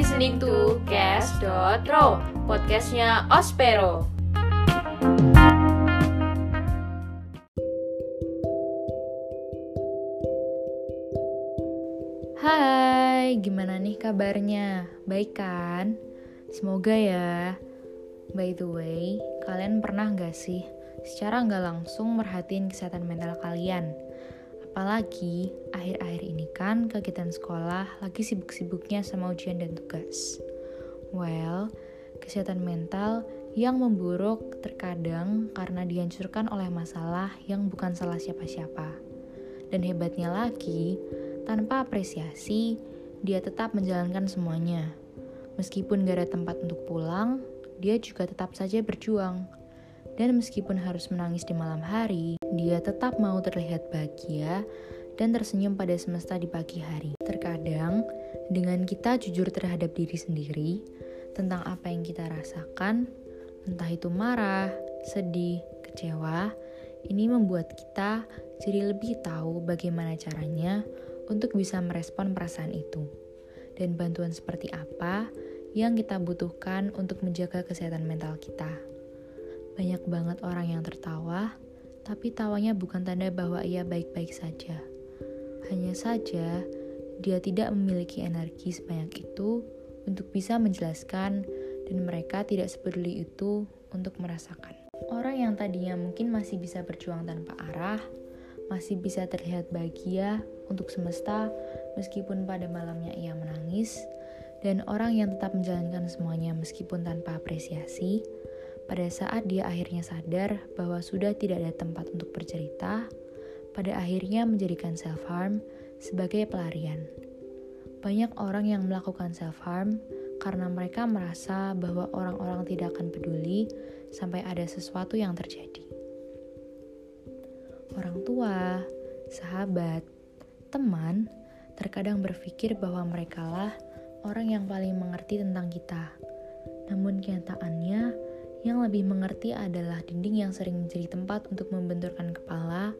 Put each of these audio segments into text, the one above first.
listening to Cast.ro, podcastnya Ospero. Hai, gimana nih kabarnya? Baik kan? Semoga ya. By the way, kalian pernah gak sih secara nggak langsung merhatiin kesehatan mental kalian? Apalagi akhir-akhir ini kan kegiatan sekolah lagi sibuk-sibuknya sama ujian dan tugas. Well, kesehatan mental yang memburuk terkadang karena dihancurkan oleh masalah yang bukan salah siapa-siapa. Dan hebatnya lagi, tanpa apresiasi, dia tetap menjalankan semuanya. Meskipun gak ada tempat untuk pulang, dia juga tetap saja berjuang. Dan meskipun harus menangis di malam hari, dia tetap mau terlihat bahagia dan tersenyum pada semesta di pagi hari. Terkadang, dengan kita jujur terhadap diri sendiri tentang apa yang kita rasakan, entah itu marah, sedih, kecewa, ini membuat kita jadi lebih tahu bagaimana caranya untuk bisa merespon perasaan itu, dan bantuan seperti apa yang kita butuhkan untuk menjaga kesehatan mental kita. Banyak banget orang yang tertawa, tapi tawanya bukan tanda bahwa ia baik-baik saja. Hanya saja, dia tidak memiliki energi sebanyak itu untuk bisa menjelaskan, dan mereka tidak sepeduli itu untuk merasakan. Orang yang tadinya mungkin masih bisa berjuang tanpa arah, masih bisa terlihat bahagia untuk semesta meskipun pada malamnya ia menangis, dan orang yang tetap menjalankan semuanya meskipun tanpa apresiasi, pada saat dia akhirnya sadar bahwa sudah tidak ada tempat untuk bercerita, pada akhirnya menjadikan self-harm sebagai pelarian. Banyak orang yang melakukan self-harm karena mereka merasa bahwa orang-orang tidak akan peduli sampai ada sesuatu yang terjadi orang tua, sahabat, teman, terkadang berpikir bahwa merekalah orang yang paling mengerti tentang kita. Namun kenyataannya, yang lebih mengerti adalah dinding yang sering menjadi tempat untuk membenturkan kepala,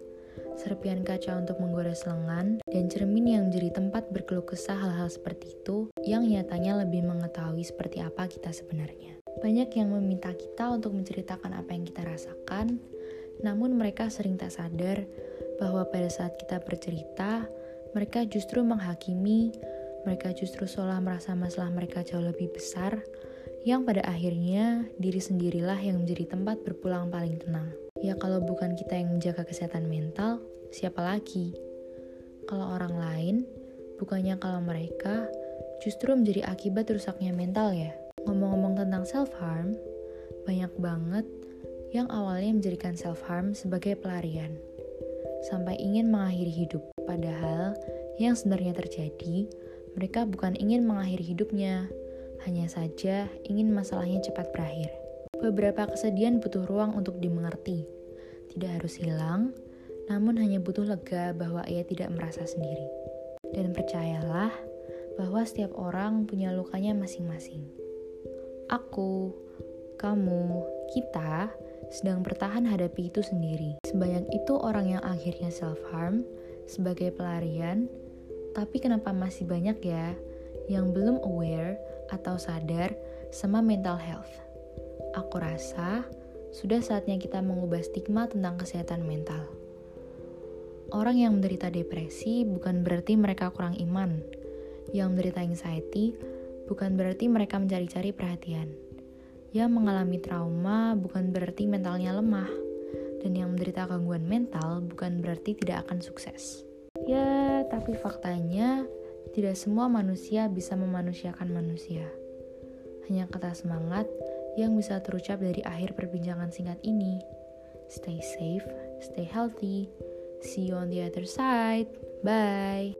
serpian kaca untuk menggores lengan, dan cermin yang menjadi tempat berkeluh kesah hal-hal seperti itu yang nyatanya lebih mengetahui seperti apa kita sebenarnya. Banyak yang meminta kita untuk menceritakan apa yang kita rasakan, namun mereka sering tak sadar bahwa pada saat kita bercerita, mereka justru menghakimi, mereka justru seolah merasa masalah mereka jauh lebih besar, yang pada akhirnya diri sendirilah yang menjadi tempat berpulang paling tenang. Ya kalau bukan kita yang menjaga kesehatan mental, siapa lagi? Kalau orang lain, bukannya kalau mereka justru menjadi akibat rusaknya mental ya. Ngomong-ngomong tentang self-harm, banyak banget yang awalnya menjadikan self-harm sebagai pelarian, sampai ingin mengakhiri hidup. Padahal, yang sebenarnya terjadi, mereka bukan ingin mengakhiri hidupnya, hanya saja ingin masalahnya cepat berakhir. Beberapa kesedihan butuh ruang untuk dimengerti. Tidak harus hilang, namun hanya butuh lega bahwa ia tidak merasa sendiri. Dan percayalah bahwa setiap orang punya lukanya masing-masing. Aku, kamu, kita sedang bertahan hadapi itu sendiri. Sebanyak itu orang yang akhirnya self-harm sebagai pelarian, tapi kenapa masih banyak ya yang belum aware atau sadar sama mental health? Aku rasa sudah saatnya kita mengubah stigma tentang kesehatan mental. Orang yang menderita depresi bukan berarti mereka kurang iman. Yang menderita anxiety bukan berarti mereka mencari-cari perhatian yang mengalami trauma bukan berarti mentalnya lemah, dan yang menderita gangguan mental bukan berarti tidak akan sukses. Ya, tapi faktanya tidak semua manusia bisa memanusiakan manusia. Hanya kata semangat yang bisa terucap dari akhir perbincangan singkat ini. Stay safe, stay healthy. See you on the other side. Bye.